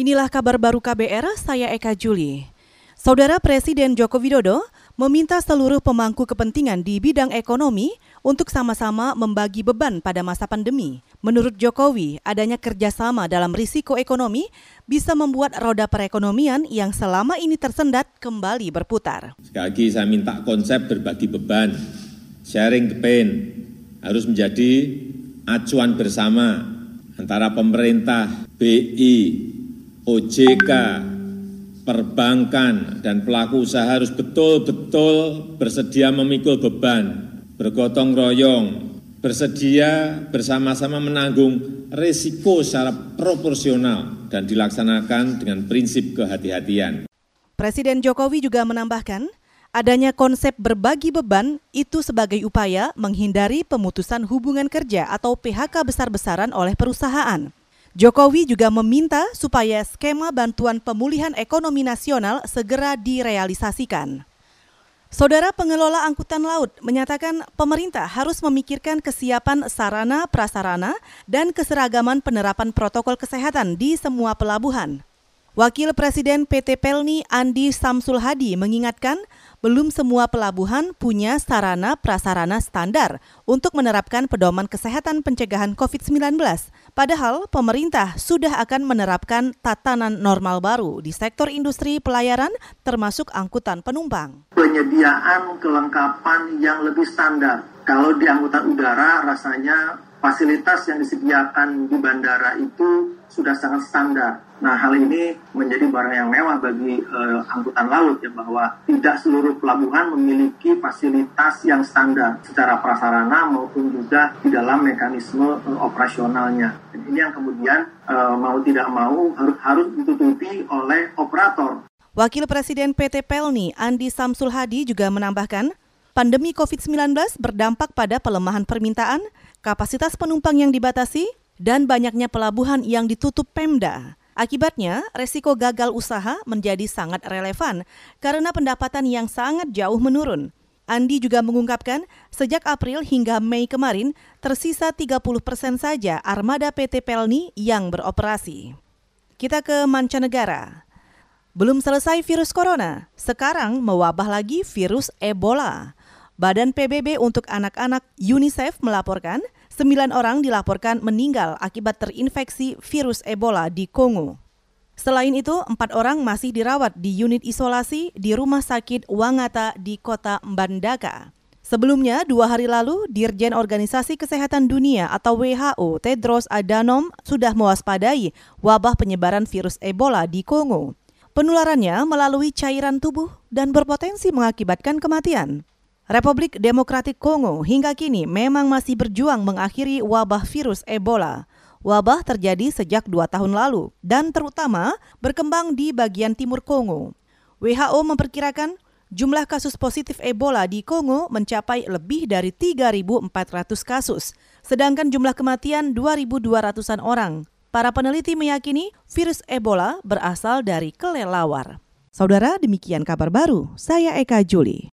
Inilah kabar baru KBR, saya Eka Juli. Saudara Presiden Joko Widodo meminta seluruh pemangku kepentingan di bidang ekonomi untuk sama-sama membagi beban pada masa pandemi. Menurut Jokowi, adanya kerjasama dalam risiko ekonomi bisa membuat roda perekonomian yang selama ini tersendat kembali berputar. Sekali lagi saya minta konsep berbagi beban, sharing the pain, harus menjadi acuan bersama antara pemerintah, BI, OJK, perbankan, dan pelaku usaha harus betul-betul bersedia memikul beban, bergotong royong, bersedia bersama-sama menanggung risiko secara proporsional dan dilaksanakan dengan prinsip kehati-hatian. Presiden Jokowi juga menambahkan, adanya konsep berbagi beban itu sebagai upaya menghindari pemutusan hubungan kerja atau PHK besar-besaran oleh perusahaan. Jokowi juga meminta supaya skema bantuan pemulihan ekonomi nasional segera direalisasikan. Saudara pengelola angkutan laut menyatakan pemerintah harus memikirkan kesiapan sarana prasarana dan keseragaman penerapan protokol kesehatan di semua pelabuhan. Wakil Presiden PT Pelni Andi Samsul Hadi mengingatkan belum semua pelabuhan punya sarana prasarana standar untuk menerapkan pedoman kesehatan pencegahan COVID-19. Padahal pemerintah sudah akan menerapkan tatanan normal baru di sektor industri pelayaran termasuk angkutan penumpang. Penyediaan kelengkapan yang lebih standar. Kalau di angkutan udara rasanya fasilitas yang disediakan di bandara itu sudah sangat standar. Nah, hal ini menjadi barang yang mewah bagi uh, angkutan laut ya bahwa tidak seluruh pelabuhan memiliki fasilitas yang standar secara prasarana maupun juga di dalam mekanisme uh, operasionalnya. Dan ini yang kemudian uh, mau tidak mau harus harus ditutupi oleh operator. Wakil Presiden PT Pelni Andi Samsul Hadi juga menambahkan, pandemi COVID-19 berdampak pada pelemahan permintaan, kapasitas penumpang yang dibatasi, dan banyaknya pelabuhan yang ditutup Pemda. Akibatnya, resiko gagal usaha menjadi sangat relevan karena pendapatan yang sangat jauh menurun. Andi juga mengungkapkan, sejak April hingga Mei kemarin, tersisa 30 persen saja armada PT Pelni yang beroperasi. Kita ke mancanegara. Belum selesai virus corona, sekarang mewabah lagi virus Ebola. Badan PBB untuk anak-anak UNICEF melaporkan, sembilan orang dilaporkan meninggal akibat terinfeksi virus Ebola di Kongo. Selain itu, empat orang masih dirawat di unit isolasi di Rumah Sakit Wangata di kota Mbandaka. Sebelumnya, dua hari lalu, Dirjen Organisasi Kesehatan Dunia atau WHO Tedros Adhanom sudah mewaspadai wabah penyebaran virus Ebola di Kongo. Penularannya melalui cairan tubuh dan berpotensi mengakibatkan kematian. Republik Demokratik Kongo hingga kini memang masih berjuang mengakhiri wabah virus Ebola. Wabah terjadi sejak dua tahun lalu dan terutama berkembang di bagian timur Kongo. WHO memperkirakan jumlah kasus positif Ebola di Kongo mencapai lebih dari 3.400 kasus, sedangkan jumlah kematian 2.200-an orang. Para peneliti meyakini virus Ebola berasal dari kelelawar. Saudara, demikian kabar baru. Saya Eka Juli.